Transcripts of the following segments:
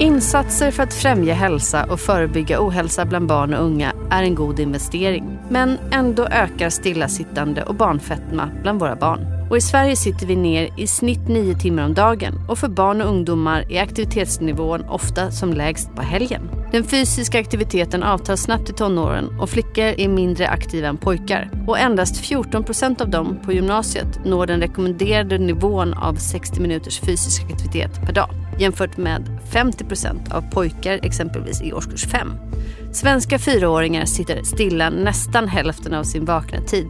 Insatser för att främja hälsa och förebygga ohälsa bland barn och unga är en god investering. Men ändå ökar stillasittande och barnfetma bland våra barn. Och i Sverige sitter vi ner i snitt nio timmar om dagen och för barn och ungdomar är aktivitetsnivån ofta som lägst på helgen. Den fysiska aktiviteten avtar snabbt i tonåren och flickor är mindre aktiva än pojkar. Och endast 14 procent av dem på gymnasiet når den rekommenderade nivån av 60 minuters fysisk aktivitet per dag jämfört med 50 procent av pojkar exempelvis i årskurs 5. Svenska fyraåringar sitter stilla nästan hälften av sin vakna tid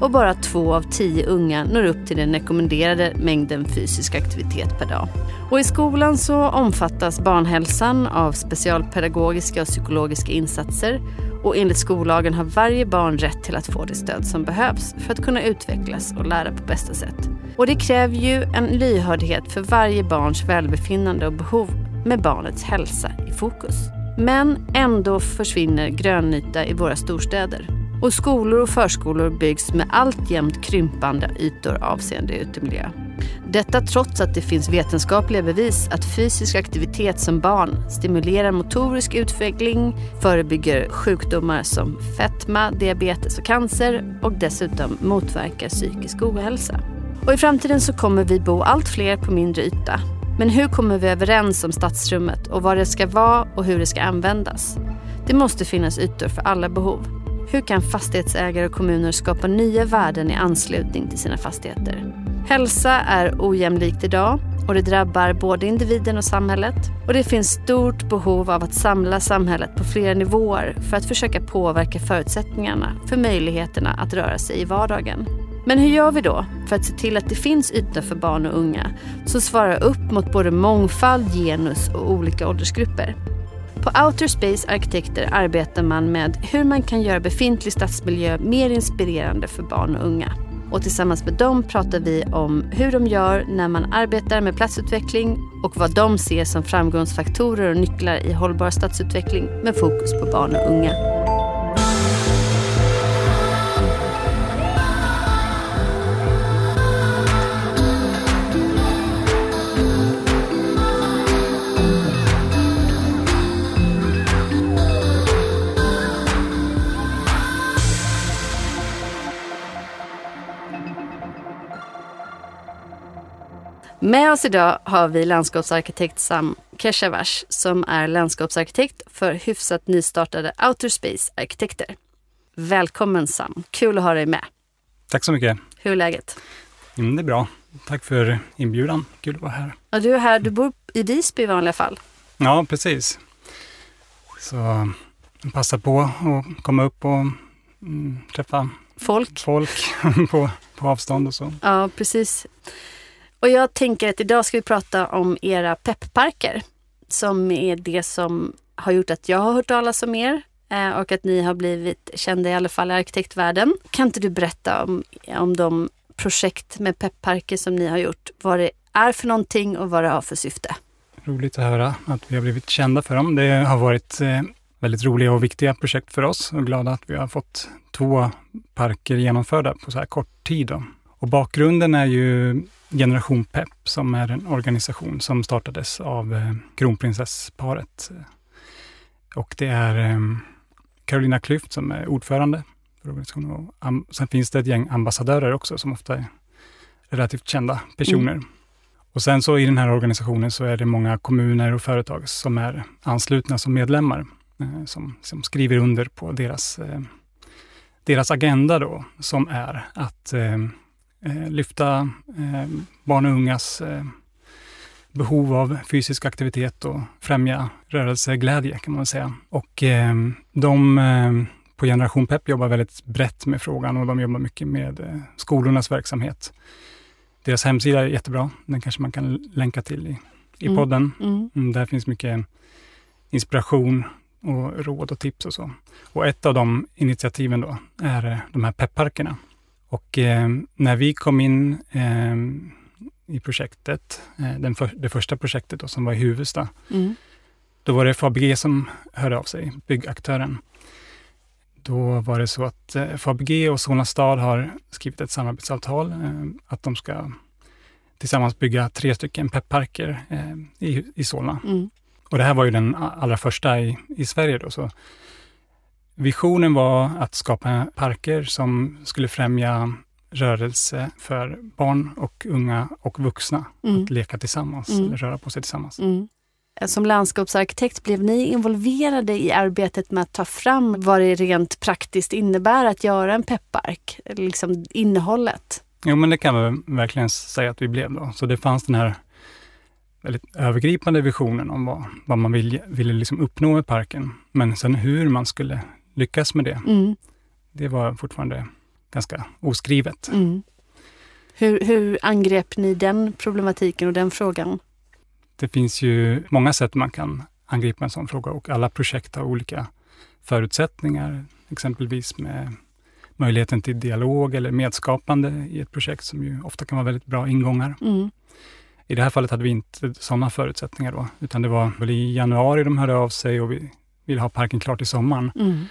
och bara två av tio unga når upp till den rekommenderade mängden fysisk aktivitet per dag. Och I skolan så omfattas barnhälsan av specialpedagogiska och psykologiska insatser och enligt skollagen har varje barn rätt till att få det stöd som behövs för att kunna utvecklas och lära på bästa sätt. Och det kräver ju en lyhördhet för varje barns välbefinnande och behov med barnets hälsa i fokus. Men ändå försvinner grönyta i våra storstäder. Och skolor och förskolor byggs med alltjämt krympande ytor avseende utemiljö. Detta trots att det finns vetenskapliga bevis att fysisk aktivitet som barn stimulerar motorisk utveckling, förebygger sjukdomar som fetma, diabetes och cancer och dessutom motverkar psykisk ohälsa. Och I framtiden så kommer vi bo allt fler på mindre yta. Men hur kommer vi överens om stadsrummet och vad det ska vara och hur det ska användas? Det måste finnas ytor för alla behov. Hur kan fastighetsägare och kommuner skapa nya värden i anslutning till sina fastigheter? Hälsa är ojämlikt idag och det drabbar både individen och samhället. Och det finns stort behov av att samla samhället på flera nivåer för att försöka påverka förutsättningarna för möjligheterna att röra sig i vardagen. Men hur gör vi då för att se till att det finns ytor för barn och unga som svarar upp mot både mångfald, genus och olika åldersgrupper? På Outer Space Arkitekter arbetar man med hur man kan göra befintlig stadsmiljö mer inspirerande för barn och unga. Och tillsammans med dem pratar vi om hur de gör när man arbetar med platsutveckling och vad de ser som framgångsfaktorer och nycklar i hållbar stadsutveckling med fokus på barn och unga. Med oss idag har vi landskapsarkitekt Sam Keshavas som är landskapsarkitekt för hyfsat nystartade Outer Space Arkitekter. Välkommen Sam, kul att ha dig med. Tack så mycket. Hur är läget? Mm, det är bra. Tack för inbjudan. Kul att vara här. Ja, du är här, du bor i Visby i vanliga fall. Ja, precis. Så passa på att komma upp och mm, träffa folk, folk på, på avstånd och så. Ja, precis. Och jag tänker att idag ska vi prata om era peppparker som är det som har gjort att jag har hört talas om er eh, och att ni har blivit kända i alla fall i arkitektvärlden. Kan inte du berätta om, om de projekt med peppparker som ni har gjort? Vad det är för någonting och vad det har för syfte? Roligt att höra att vi har blivit kända för dem. Det har varit eh, väldigt roliga och viktiga projekt för oss och glada att vi har fått två parker genomförda på så här kort tid. Då. Och bakgrunden är ju Generation PEP som är en organisation som startades av eh, kronprinsessparet. Och det är eh, Carolina Klüft som är ordförande för organisationen. Och sen finns det ett gäng ambassadörer också som ofta är relativt kända personer. Mm. Och sen så i den här organisationen så är det många kommuner och företag som är anslutna som medlemmar, eh, som, som skriver under på deras, eh, deras agenda då, som är att eh, eh, lyfta eh, barn och ungas eh, behov av fysisk aktivitet och främja rörelseglädje kan man säga. Och eh, de eh, på Generation Pep jobbar väldigt brett med frågan och de jobbar mycket med eh, skolornas verksamhet. Deras hemsida är jättebra, den kanske man kan länka till i, i mm. podden. Mm. Mm, där finns mycket inspiration och råd och tips och så. Och ett av de initiativen då är de här pepparkerna och eh, när vi kom in eh, i projektet, eh, för, det första projektet då, som var i Huvudsta, mm. då var det Fabg som hörde av sig, byggaktören. Då var det så att eh, Fabg och Solna stad har skrivit ett samarbetsavtal eh, att de ska tillsammans bygga tre stycken pepparker eh, i, i Solna. Mm. Och det här var ju den allra första i, i Sverige då. Så visionen var att skapa parker som skulle främja rörelse för barn och unga och vuxna Mm. att leka tillsammans, Mm. röra på sig tillsammans. Mm. Som landskapsarkitekt, blev ni involverade i arbetet med att ta fram vad det rent praktiskt innebär att göra en peppark? Liksom innehållet? Jo, men det kan man verkligen säga att vi blev då. Så det fanns den här väldigt övergripande visionen om vad, vad man vill, ville liksom uppnå med parken. Men sen hur man skulle lyckas med det, Mm. det var fortfarande ganska oskrivet. Mm. Hur, hur angrep ni den problematiken och den frågan? Det finns ju många sätt man kan angripa en sån fråga och alla projekt har olika förutsättningar, exempelvis med möjligheten till dialog eller medskapande i ett projekt som ju ofta kan vara väldigt bra ingångar. Mm. I det här fallet hade vi inte sådana förutsättningar då, utan det var väl i januari de hörde av sig och vi ville ha parken klar till sommaren. Mm.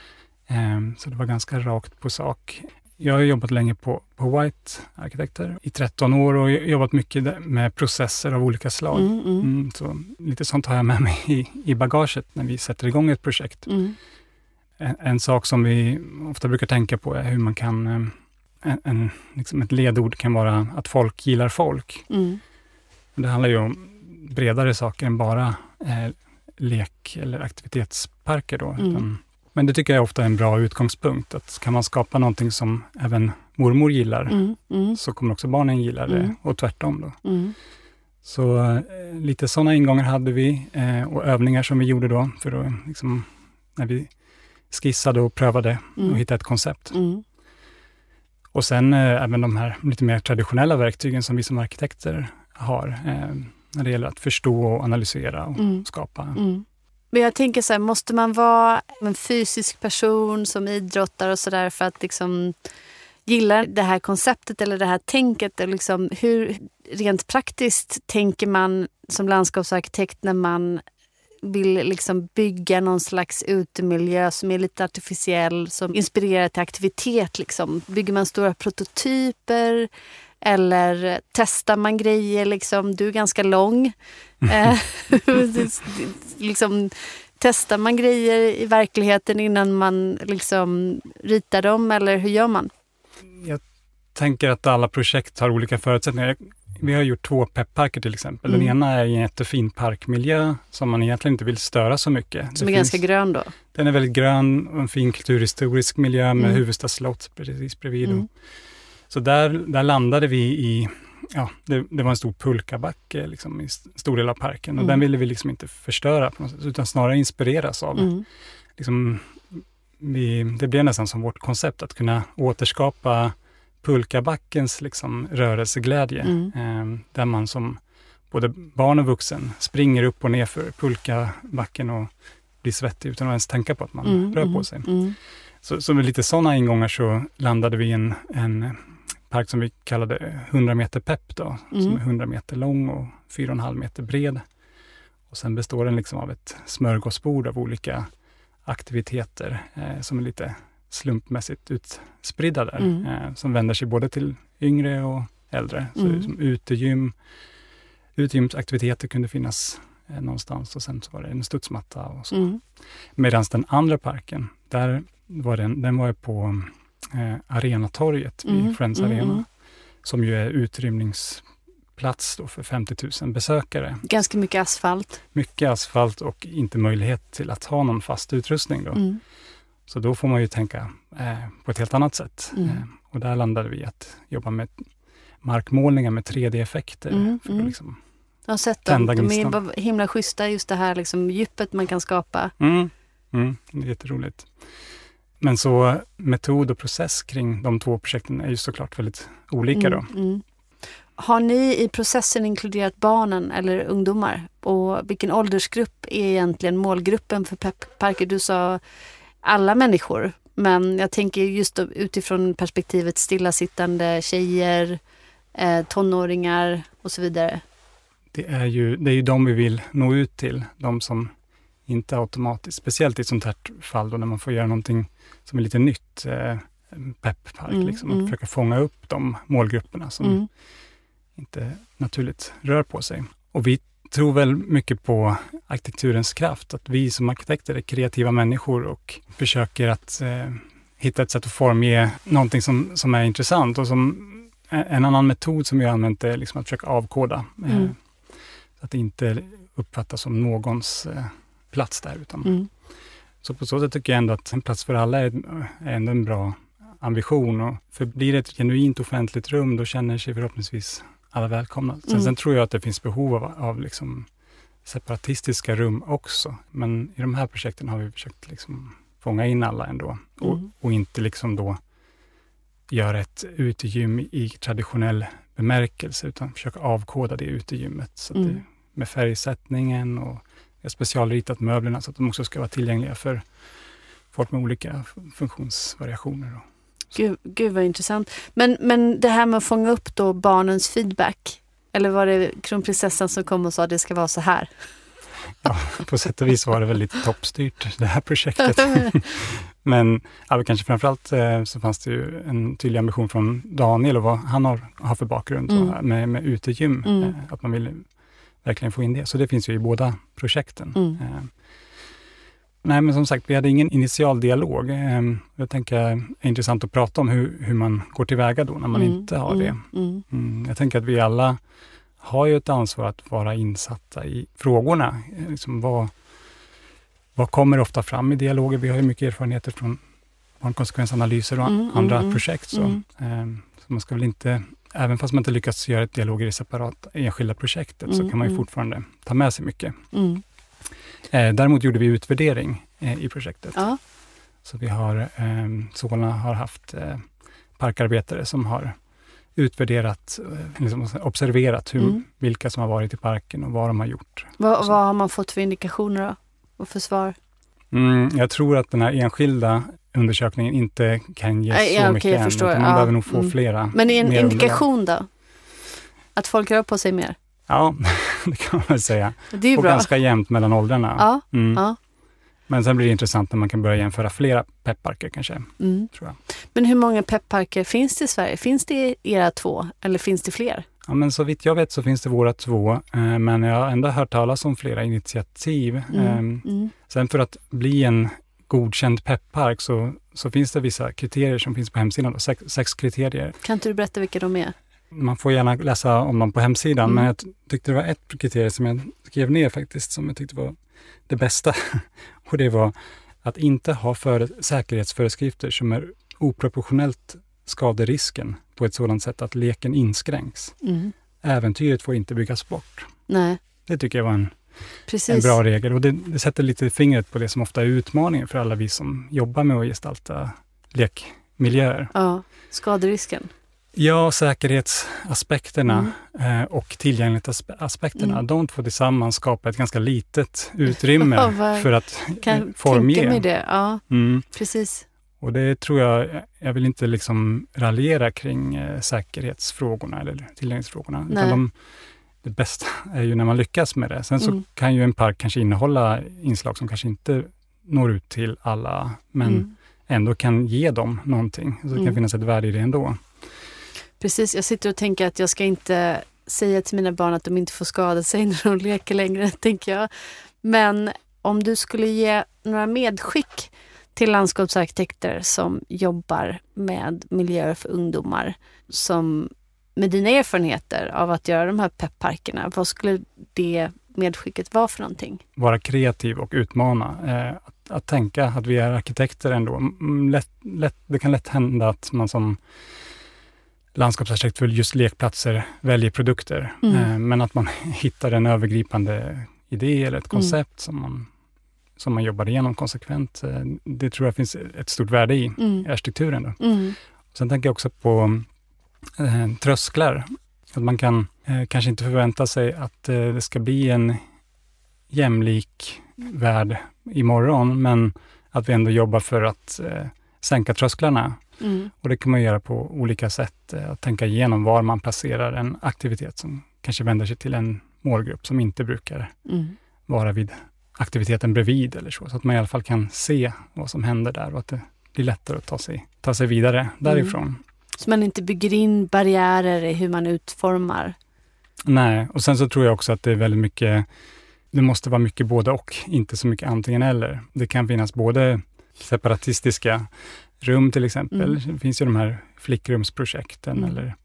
Ehm, Så det var ganska rakt på sak. Jag har jobbat länge på, på White Arkitekter i 13 år och jobbat mycket med processer av olika slag. Mm. Mm. Mm, så lite sånt har jag med mig i, i bagaget när vi sätter igång ett projekt. Mm. En, en sak som vi ofta brukar tänka på är hur man kan, eh, en, en, liksom ett ledord kan vara att folk gillar folk. Mm. Det handlar ju om bredare saker än bara eh, lek eller aktivitetsparker. Då, Mm. utan, men det tycker jag ofta är en bra utgångspunkt. Att kan man skapa någonting som även mormor gillar, Mm. Mm. så kommer också barnen gilla det Mm. och tvärtom. Då. Mm. Så eh, lite sådana ingångar hade vi eh, och övningar som vi gjorde då, för då, liksom, när vi skissade och prövade Mm. och hittade ett koncept. Mm. Och sen eh, även de här lite mer traditionella verktygen som vi som arkitekter har, eh, när det gäller att förstå och analysera och Mm. skapa. Mm. Men jag tänker så här, måste man vara en fysisk person som idrottar och sådär för att liksom gilla det här konceptet eller det här tänket? Och liksom hur rent praktiskt tänker man som landskapsarkitekt när man vill liksom bygga någon slags utemiljö som är lite artificiell, som inspirerar till aktivitet. Liksom. Bygger man stora prototyper eller testar man grejer? Liksom? Du är ganska lång. Eh, liksom, testar man grejer i verkligheten innan man liksom ritar dem eller hur gör man? Jag tänker att alla projekt har olika förutsättningar. Vi har gjort två pepparker till exempel. Den Mm. ena är i en jättefin parkmiljö som man egentligen inte vill störa så mycket. Som Det är ganska finns- grön då? Den är väldigt grön och en fin kulturhistorisk miljö med Mm. Huvudsta slott precis bredvid. Mm. Så där, där landade vi i, ja, det, det var en stor pulkabacke liksom, i st- stor del av parken och Mm. den ville vi liksom inte förstöra på något sätt, utan snarare inspireras av. Mm. Liksom, vi, det blev nästan som vårt koncept att kunna återskapa pulkabackens liksom, rörelseglädje, Mm. eh, där man som både barn och vuxen springer upp och ner för pulkabacken och blir svettig utan att ens tänka på att man Mm, rör mm, på sig. Mm. Så, så med lite sådana ingångar så landade vi i en, en park som vi kallade 100 meter pepp då, Mm. som är 100 meter lång och 4,5 meter bred. Och sen består den liksom av ett smörgåsbord av olika aktiviteter eh, som är lite slumpmässigt utspridda där, Mm. eh, som vänder sig både till yngre och äldre. Så Mm. som utegym, utegymsaktiviteter kunde finnas eh, någonstans och sen så var det en studsmatta och så. Mm. Medan den andra parken, där var den, den var på eh, Arenatorget vid Mm, Friends mm, Arena, mm. som ju är utrymningsplats för 50 000 besökare. Ganska mycket asfalt. Mycket asfalt och inte möjlighet till att ha någon fast utrustning. Då. Mm. Så då får man ju tänka eh, på ett helt annat sätt. Mm. Eh, och där landade vi att jobba med markmålningar med 3D-effekter. Mm, för att liksom, Jag har sett dem. De är himla schyssta, just det här liksom, djupet man kan skapa. Mm, mm, det är jätteroligt. Men så metod och process kring de två projekten är ju såklart väldigt olika. Då. Mm, mm. Har ni i processen inkluderat barnen eller ungdomar? Och vilken åldersgrupp är egentligen målgruppen för pepparker? Du sa alla människor, men jag tänker just utifrån perspektivet stillasittande tjejer, eh, tonåringar och så vidare. Det, är ju, det är ju de vi vill nå ut till, de som inte automatiskt, speciellt i ett sånt här fall då när man får göra någonting som är lite nytt, eh, pepppark, Mm, liksom, mm. att försöka fånga upp de målgrupperna som Mm. inte naturligt rör på sig. Och vi tror väl mycket på arkitekturens kraft, att vi som arkitekter är kreativa människor och försöker att eh, hitta ett sätt att formge någonting som, som är intressant och som en annan metod som vi har använt är liksom att försöka avkoda. Eh, mm. så att det inte uppfattas som någons eh, plats där. Utan, mm. Så på så sätt tycker jag ändå att en plats för alla är, är ändå en bra ambition. Och för blir det ett genuint offentligt rum, då känner sig förhoppningsvis alla välkomna. Sen, mm. sen tror jag att det finns behov av, av liksom separatistiska rum också. Men i de här projekten har vi försökt liksom fånga in alla ändå och, mm. och inte liksom då göra ett utegym i traditionell bemärkelse, utan försöka avkoda det utegymmet. Så mm. det, med färgsättningen och har specialritat möblerna så att de också ska vara tillgängliga för folk med olika funktionsvariationer. Gud, gud vad intressant. Men, men det här med att fånga upp då barnens feedback, eller var det kronprinsessan som kom och sa att det ska vara så här? Ja, på sätt och vis var det väldigt toppstyrt, det här projektet. Men ja, kanske framförallt eh, så fanns det ju en tydlig ambition från Daniel och vad han har, har för bakgrund mm. med, med utegym. Mm. Eh, att man vill verkligen få in det. Så det finns ju i båda projekten. Mm. Eh, nej, men som sagt, vi hade ingen initial dialog. Eh, jag tänker det är intressant att prata om hur, hur man går tillväga då när man mm. inte har det. Mm. Mm. Mm, jag tänker att vi alla har ju ett ansvar att vara insatta i frågorna. Eh, liksom vad, vad kommer ofta fram i dialoger? Vi har ju mycket erfarenheter från barnkonsekvensanalyser och mm, andra projekt. Så, så man ska väl inte även fast man inte lyckats göra ett dialoger i separat enskilda projektet, mm, så kan man ju mm. fortfarande ta med sig mycket. Mm. Eh, däremot gjorde vi utvärdering eh, i projektet. Ja. Så vi har, eh, Solna har haft eh, parkarbetare som har utvärderat, eh, liksom observerat hur, mm. vilka som har varit i parken och vad de har gjort. Vad, vad har man fått för indikationer då? och för svar? Mm, jag tror att den här enskilda undersökningen inte kan ge så ja, mycket än. Förstår. Man ja. behöver nog få mm. flera. Men en indikation då? Att folk rör på sig mer? Ja, det kan man väl säga. Det är och bra. ganska jämnt mellan åldrarna. Ja, mm. ja. Men sen blir det intressant när man kan börja jämföra flera pepparker kanske. Mm. Tror jag. Men hur många pepparker finns det i Sverige? Finns det era två eller finns det fler? Ja, men så vitt jag vet så finns det våra två, eh, men jag har ändå hört talas om flera initiativ. Mm. Eh, mm. Sen för att bli en godkänd peppark så, så finns det vissa kriterier som finns på hemsidan, då, sex, sex kriterier. Kan inte du berätta vilka de är? Man får gärna läsa om dem på hemsidan, mm. men jag tyckte det var ett kriterium som jag skrev ner faktiskt, som jag tyckte var det bästa. Och det var att inte ha för, säkerhetsföreskrifter som är oproportionellt skaderisken på ett sådant sätt att leken inskränks. Mm. Äventyret får inte byggas bort. Nej. Det tycker jag var en, en bra regel och det, det, sätter lite fingret på det som ofta är utmaningen för alla vi som jobbar med att gestalta lekmiljöer. Ja, skaderisken. Ja, säkerhetsaspekterna mm. eh, och tillgänglighetsaspekterna, mm. de två tillsammans skapar ett ganska litet utrymme för att kan formge. Tänka mig det, ja. Mm. Precis. Och det tror jag, jag vill inte liksom raljera kring eh, säkerhetsfrågorna eller tillgänglighetsfrågorna. Utan de, det bästa är ju när man lyckas med det. Sen så mm. kan ju en park kanske innehålla inslag som kanske inte når ut till alla, men mm. ändå kan ge dem någonting. Så det kan mm. finnas ett värde i det ändå. Precis, jag sitter och tänker att jag ska inte säga till mina barn att de inte får skada sig när de leker längre, tänker jag. Men om du skulle ge några medskick till landskapsarkitekter som jobbar med miljöer för ungdomar, som med dina erfarenheter av att göra de här pepparkerna, vad skulle det medskicket vara för någonting? Vara kreativ och utmana. Eh, att, att, tänka att vi är arkitekter ändå. Lätt, lätt, det kan lätt hända att man som landskapsarkitekt för just lekplatser väljer produkter. Mm. Eh, men att man hittar en övergripande idé eller ett koncept mm. som, man, som man jobbar igenom konsekvent. Eh, det tror jag finns ett stort värde i, mm. i arkitekturen. Då. Mm. Sen tänker jag också på eh, trösklar. Att man kan eh, kanske inte förvänta sig att eh, det ska bli en jämlik värld imorgon, men att vi ändå jobbar för att eh, sänka trösklarna Mm. Och det kan man göra på olika sätt. Eh, att tänka igenom var man placerar en aktivitet som kanske vänder sig till en målgrupp som inte brukar mm. vara vid aktiviteten bredvid eller så. Så att man i alla fall kan se vad som händer där och att det blir lättare att ta sig, ta sig vidare därifrån. Mm. Så man inte bygger in barriärer i hur man utformar Nej, och sen så tror jag också att det är väldigt mycket, det måste vara mycket både och, inte så mycket antingen eller. Det kan finnas både separatistiska rum till exempel. Mm. Det finns ju de här flickrumsprojekten mm. eller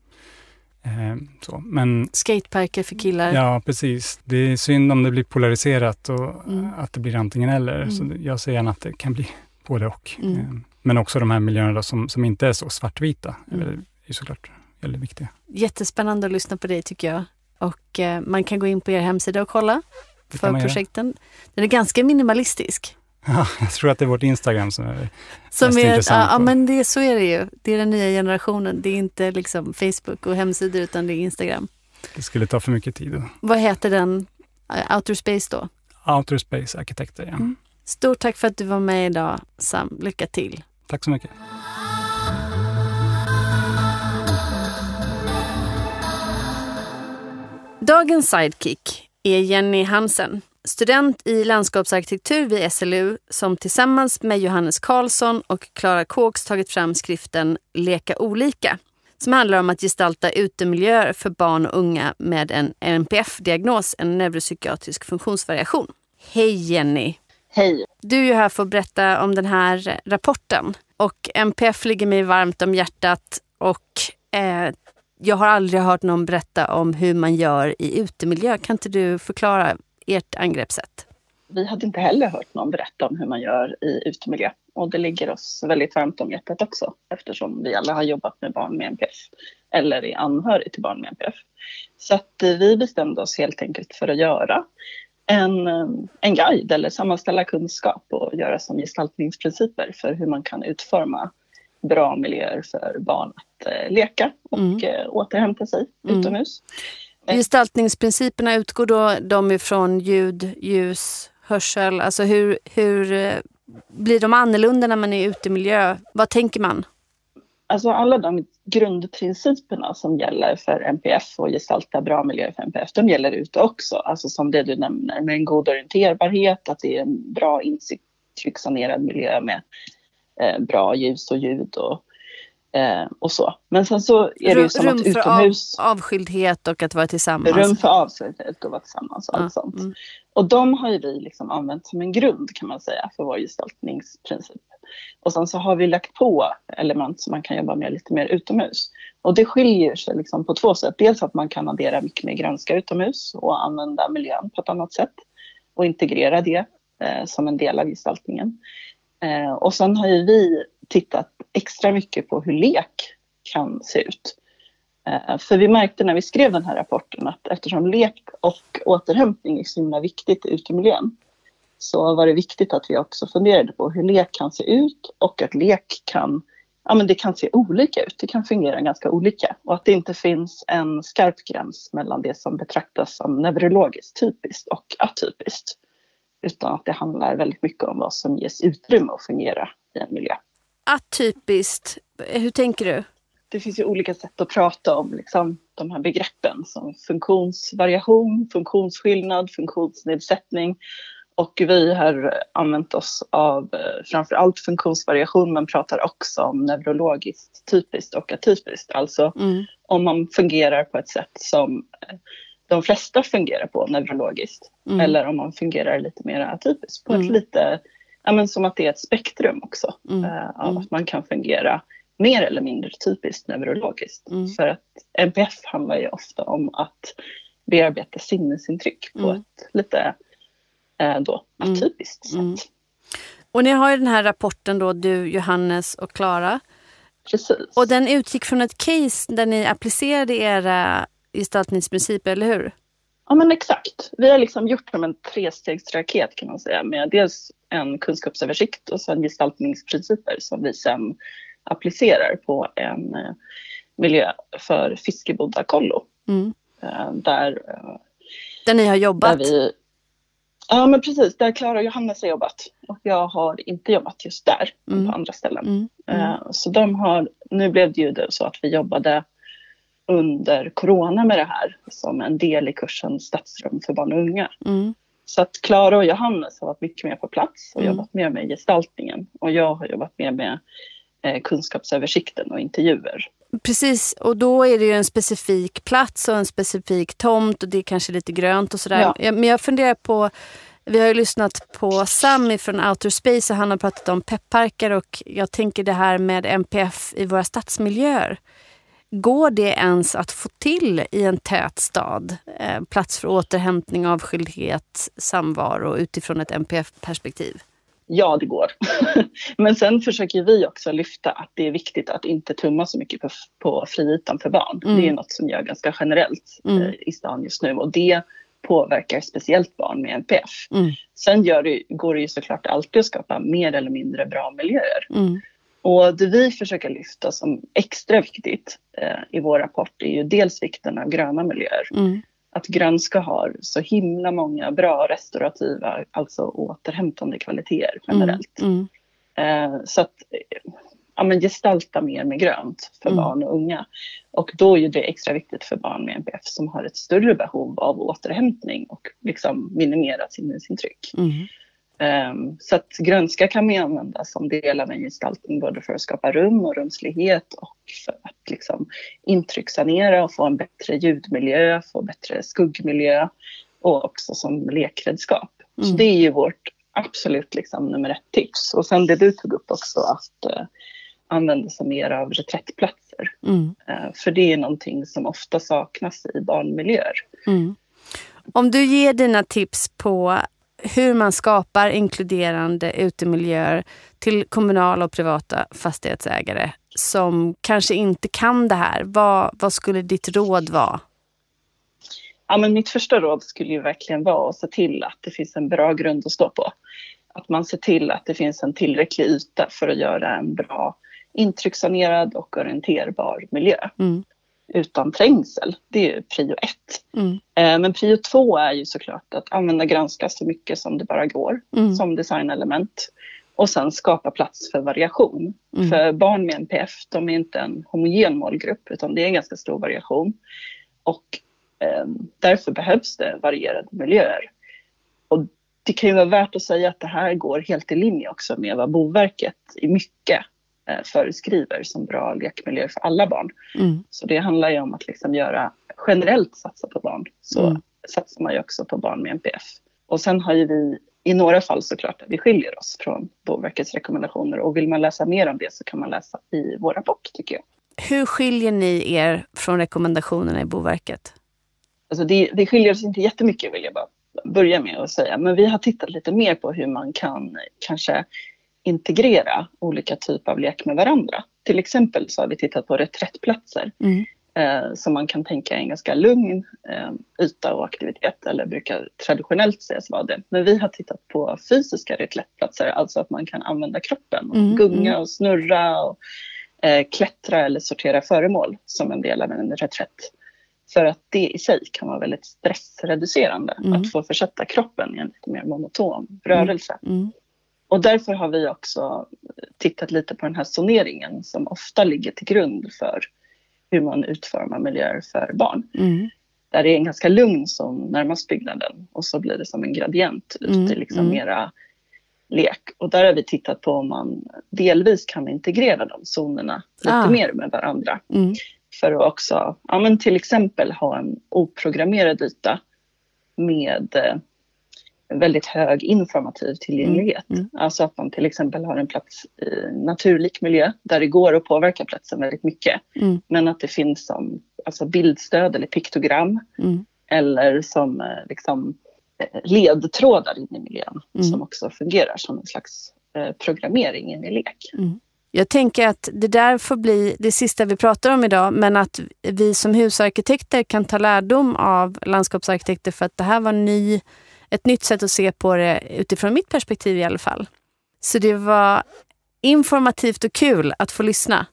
eh, så. Men, Skateparker för killar. Ja, precis. Det är synd om det blir polariserat och mm. att det blir antingen eller. Så mm. jag ser gärna att det kan bli både och. Mm. Eh, men också de här miljöerna som, som inte är så svartvita mm. är, är såklart väldigt viktiga. Jättespännande att lyssna på dig tycker jag. Och eh, man kan gå in på er hemsida och kolla för projekten. Göra. Den är ganska minimalistisk. Ja, jag tror att det är vårt Instagram som är som mest är, intressant. Ja, men det, så är det ju. Det är den nya generationen. Det är inte liksom Facebook och hemsidor utan det är Instagram. Det skulle ta för mycket tid. Vad heter den? Outer Space då? Outer Space Arkitekter, ja. Mm. Stort tack för att du var med idag, Sam. Lycka till. Tack så mycket. Dagens sidekick är Jenny Hansen, student i landskapsarkitektur vid SLU som tillsammans med Johannes Karlsson och Klara Kåks tagit fram skriften Leka olika som handlar om att gestalta utemiljöer för barn och unga med en NPF-diagnos, en neuropsykiatrisk funktionsvariation. Hej Jenny! Hej! Du är ju här för att berätta om den här rapporten. Och NPF ligger mig varmt om hjärtat och eh, jag har aldrig hört någon berätta om hur man gör i utemiljö. Kan inte du förklara ert angreppssätt? Vi hade inte heller hört någon berätta om hur man gör i utemiljö. Och det ligger oss väldigt varmt om hjärtat också eftersom vi alla har jobbat med barn med NPF eller är anhörig till barn med NPF. Så att eh, vi bestämde oss helt enkelt för att göra en, eh, en guide eller sammanställa kunskap och göra som gestaltningsprinciper för hur man kan utforma bra miljöer för barn att eh, leka och mm. eh, återhämta sig mm. utomhus. Gestaltningsprinciperna, utgår då de ifrån ljud, ljus, hörsel? Alltså hur, hur blir de annorlunda när man är i miljö? Vad tänker man? Alltså alla de grundprinciperna som gäller för MPF och gestalta bra miljöer för MPF, de gäller ute också. Alltså som det du nämner med en god orienterbarhet, att det är en bra intryckssanerad miljö med eh, bra ljus och ljud och, eh, och så. Men sen så är det ju som rum att utomhus... Rum för av, avskildhet och att vara tillsammans. Rum för avskildhet och vara tillsammans och ja. allt sånt. Mm. Och de har ju vi liksom använt som en grund kan man säga för vår gestaltningsprincip. Och sen så har vi lagt på element som man kan jobba med lite mer utomhus. Och det skiljer sig liksom på två sätt. Dels att man kan addera mycket mer grönska utomhus och använda miljön på ett annat sätt och integrera det eh, som en del av gestaltningen. Eh, och sen har ju vi tittat extra mycket på hur lek kan se ut. Eh, för vi märkte när vi skrev den här rapporten att eftersom lek och återhämtning är så himla viktigt i utemiljön så var det viktigt att vi också funderade på hur lek kan se ut och att lek kan, ja, men det kan se olika ut. Det kan fungera ganska olika och att det inte finns en skarp gräns mellan det som betraktas som neurologiskt typiskt och atypiskt. Utan att det handlar väldigt mycket om vad som ges utrymme att fungera i en miljö. Atypiskt, hur tänker du? Det finns ju olika sätt att prata om liksom, de här begreppen som funktionsvariation, funktionsskillnad, funktionsnedsättning. Och vi har använt oss av eh, framför allt funktionsvariation men pratar också om neurologiskt typiskt och atypiskt. Alltså mm. om man fungerar på ett sätt som eh, de flesta fungerar på neurologiskt. Mm. Eller om man fungerar lite mer atypiskt. På mm. ett lite, ja, men som att det är ett spektrum också. Mm. Uh, av mm. att man kan fungera mer eller mindre typiskt neurologiskt. Mm. För att NPF handlar ju ofta om att bearbeta sinnesintryck på ett lite då, atypiskt sätt. Och ni har ju den här rapporten då, du, Johannes och Klara. Precis. Och den utgick från ett case där ni applicerade era gestaltningsprinciper, eller hur? Ja men exakt. Vi har liksom gjort som en trestegsraket kan man säga med dels en kunskapsöversikt och sen gestaltningsprinciper som vi sen applicerar på en eh, miljö för fiskebodda kollo. Mm. Eh, där, eh, där ni har jobbat? Vi, ja men precis, där Klara och Johannes har jobbat. Och jag har inte jobbat just där, mm. på andra ställen. Mm. Mm. Så de har, nu blev det ju så att vi jobbade under corona med det här som en del i kursen Stadsrum för barn och unga. Mm. Så att Klara och Johannes har varit mycket mer på plats och mm. jobbat mer med gestaltningen och jag har jobbat mer med eh, kunskapsöversikten och intervjuer. Precis, och då är det ju en specifik plats och en specifik tomt och det är kanske lite grönt och sådär. Ja. Men jag funderar på, vi har ju lyssnat på Sami från Outer Space och han har pratat om pepparker och jag tänker det här med MPF i våra stadsmiljöer. Går det ens att få till i en tät stad? Eh, plats för återhämtning, avskildhet, samvaro utifrån ett MPF-perspektiv? Ja, det går. Men sen försöker vi också lyfta att det är viktigt att inte tumma så mycket på, på friytan för barn. Mm. Det är något som gör ganska generellt mm. eh, i stan just nu och det påverkar speciellt barn med NPF. Mm. Sen det, går det ju såklart alltid att skapa mer eller mindre bra miljöer. Mm. Och det vi försöker lyfta som extra viktigt eh, i vår rapport är ju dels vikten av gröna miljöer. Mm. Att grönska har så himla många bra restaurativa, alltså återhämtande kvaliteter generellt. Mm. Mm. Eh, så att ja, men gestalta mer med grönt för mm. barn och unga. Och då är det extra viktigt för barn med NPF som har ett större behov av återhämtning och liksom minimera sinnesintryck. Mm. Um, så att grönska kan man använda som del av en gestaltning både för att skapa rum och rumslighet och för att liksom intryckssanera och få en bättre ljudmiljö, få bättre skuggmiljö och också som lekredskap. Mm. Så det är ju vårt absolut liksom nummer ett tips. Och sen det du tog upp också att uh, använda sig mer av reträttplatser. Mm. Uh, för det är någonting som ofta saknas i barnmiljöer. Mm. Om du ger dina tips på hur man skapar inkluderande utemiljöer till kommunala och privata fastighetsägare som kanske inte kan det här. Vad, vad skulle ditt råd vara? Ja, men mitt första råd skulle ju verkligen vara att se till att det finns en bra grund att stå på. Att man ser till att det finns en tillräcklig yta för att göra en bra intryckssanerad och orienterbar miljö. Mm utan trängsel. Det är prio ett. Mm. Eh, men prio två är ju såklart att använda granska så mycket som det bara går mm. som designelement. Och sen skapa plats för variation. Mm. För barn med NPF, de är inte en homogen målgrupp utan det är en ganska stor variation. Och eh, därför behövs det varierade miljöer. Och det kan ju vara värt att säga att det här går helt i linje också med vad Boverket i mycket föreskriver som bra lekmiljö för alla barn. Mm. Så det handlar ju om att liksom göra generellt satsa på barn. Så mm. satsar man ju också på barn med NPF. Och sen har ju vi i några fall såklart vi skiljer oss från Boverkets rekommendationer och vill man läsa mer om det så kan man läsa i vår rapport tycker jag. Hur skiljer ni er från rekommendationerna i Boverket? Alltså det, det skiljer oss inte jättemycket vill jag bara börja med att säga. Men vi har tittat lite mer på hur man kan kanske integrera olika typer av lek med varandra. Till exempel så har vi tittat på reträttplatser mm. eh, som man kan tänka är en ganska lugn eh, yta och aktivitet eller brukar traditionellt sägas vara det. Men vi har tittat på fysiska reträttplatser, alltså att man kan använda kroppen och mm. gunga mm. och snurra och eh, klättra eller sortera föremål som en del av en reträtt. För att det i sig kan vara väldigt stressreducerande mm. att få försätta kroppen i en lite mer monoton rörelse. Mm. Och därför har vi också tittat lite på den här zoneringen som ofta ligger till grund för hur man utformar miljöer för barn. Mm. Där det är en ganska lugn zon närmast byggnaden och så blir det som en gradient ut mm. till liksom mm. mera lek. Och där har vi tittat på om man delvis kan integrera de zonerna lite ah. mer med varandra. Mm. För att också, ja men till exempel ha en oprogrammerad yta med eh, väldigt hög informativ tillgänglighet. Mm. Mm. Alltså att man till exempel har en plats i naturlik miljö där det går att påverka platsen väldigt mycket. Mm. Men att det finns som alltså bildstöd eller piktogram mm. eller som eh, liksom, eh, ledtrådar in i miljön mm. som också fungerar som en slags eh, programmering in i lek. Mm. Jag tänker att det där får bli det sista vi pratar om idag men att vi som husarkitekter kan ta lärdom av landskapsarkitekter för att det här var ny ett nytt sätt att se på det utifrån mitt perspektiv i alla fall. Så det var informativt och kul att få lyssna.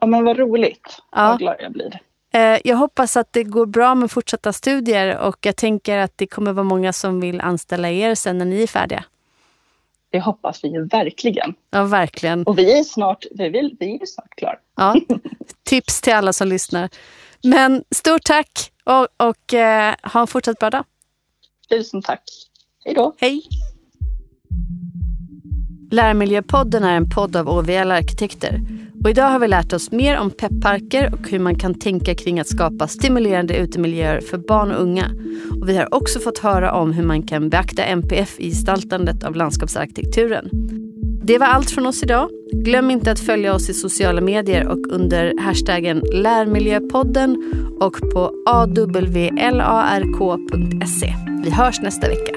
Ja men vad roligt. Ja. Vad glad jag blir. Eh, jag hoppas att det går bra med fortsatta studier och jag tänker att det kommer vara många som vill anställa er sen när ni är färdiga. Det hoppas vi ju verkligen. Ja, verkligen. Och vi är snart, vi vill, vi är snart klara. Ja, tips till alla som lyssnar. Men stort tack och, och eh, ha en fortsatt bra dag. Tusen tack. Hej då. Hej. Lärmiljöpodden är en podd av OVL Arkitekter Och idag har vi lärt oss mer om peppparker och hur man kan tänka kring att skapa stimulerande utemiljöer för barn och unga. Och vi har också fått höra om hur man kan beakta MPF i gestaltandet av landskapsarkitekturen. Det var allt från oss idag. Glöm inte att följa oss i sociala medier och under hashtaggen lärmiljöpodden och på awlark.se. Vi hörs nästa vecka.